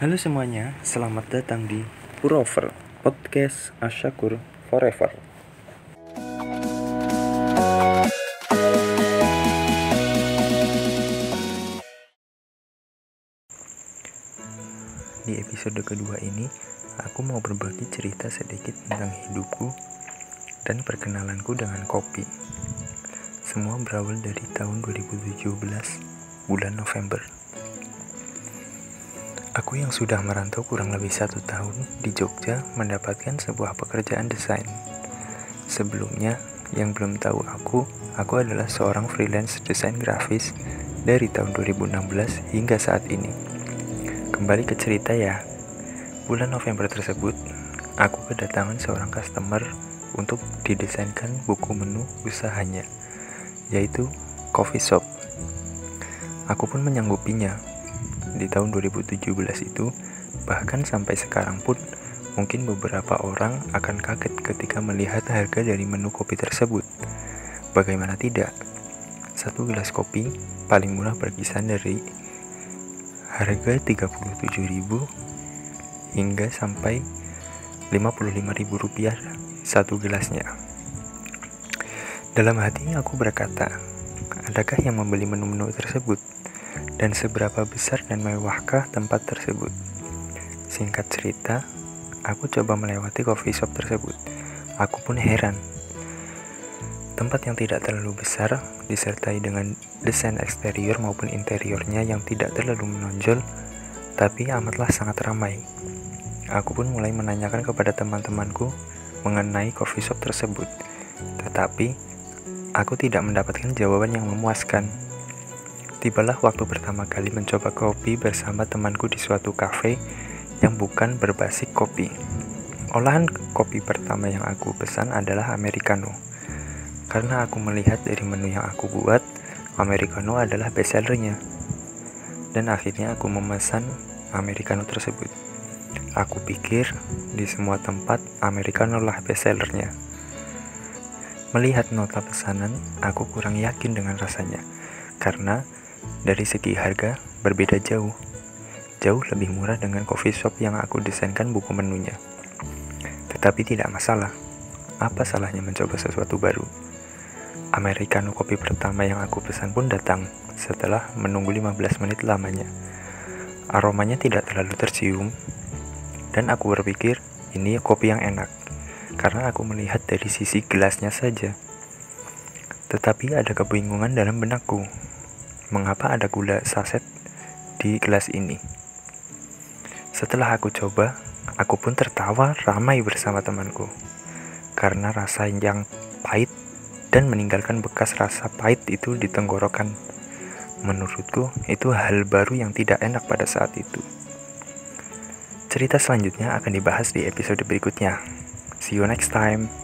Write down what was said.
Halo semuanya, selamat datang di Purover Podcast Asyakur Forever. Di episode kedua ini, aku mau berbagi cerita sedikit tentang hidupku dan perkenalanku dengan kopi. Semua berawal dari tahun 2017, bulan November. Aku yang sudah merantau kurang lebih satu tahun di Jogja mendapatkan sebuah pekerjaan desain. Sebelumnya, yang belum tahu aku, aku adalah seorang freelance desain grafis dari tahun 2016 hingga saat ini. Kembali ke cerita ya, bulan November tersebut, aku kedatangan seorang customer untuk didesainkan buku menu usahanya, yaitu coffee shop. Aku pun menyanggupinya. Di tahun 2017 itu, bahkan sampai sekarang pun, mungkin beberapa orang akan kaget ketika melihat harga dari menu kopi tersebut. Bagaimana tidak? Satu gelas kopi paling murah berkisar dari harga 37.000 hingga sampai 55.000 rupiah satu gelasnya. Dalam hati aku berkata, adakah yang membeli menu-menu tersebut? Dan seberapa besar dan mewahkah tempat tersebut? Singkat cerita, aku coba melewati coffee shop tersebut. Aku pun heran. Tempat yang tidak terlalu besar, disertai dengan desain eksterior maupun interiornya yang tidak terlalu menonjol, tapi amatlah sangat ramai. Aku pun mulai menanyakan kepada teman-temanku mengenai coffee shop tersebut, tetapi aku tidak mendapatkan jawaban yang memuaskan. Tibalah waktu pertama kali mencoba kopi bersama temanku di suatu kafe yang bukan berbasis kopi. Olahan kopi pertama yang aku pesan adalah americano. Karena aku melihat dari menu yang aku buat, americano adalah bestsellernya. Dan akhirnya aku memesan americano tersebut. Aku pikir di semua tempat americano lah bestsellernya. Melihat nota pesanan, aku kurang yakin dengan rasanya. Karena dari segi harga, berbeda jauh. Jauh lebih murah dengan coffee shop yang aku desainkan buku menunya. Tetapi tidak masalah. Apa salahnya mencoba sesuatu baru? Americano kopi pertama yang aku pesan pun datang setelah menunggu 15 menit lamanya. Aromanya tidak terlalu tercium, dan aku berpikir ini kopi yang enak, karena aku melihat dari sisi gelasnya saja. Tetapi ada kebingungan dalam benakku mengapa ada gula saset di gelas ini. Setelah aku coba, aku pun tertawa ramai bersama temanku. Karena rasa yang pahit dan meninggalkan bekas rasa pahit itu di tenggorokan. Menurutku, itu hal baru yang tidak enak pada saat itu. Cerita selanjutnya akan dibahas di episode berikutnya. See you next time.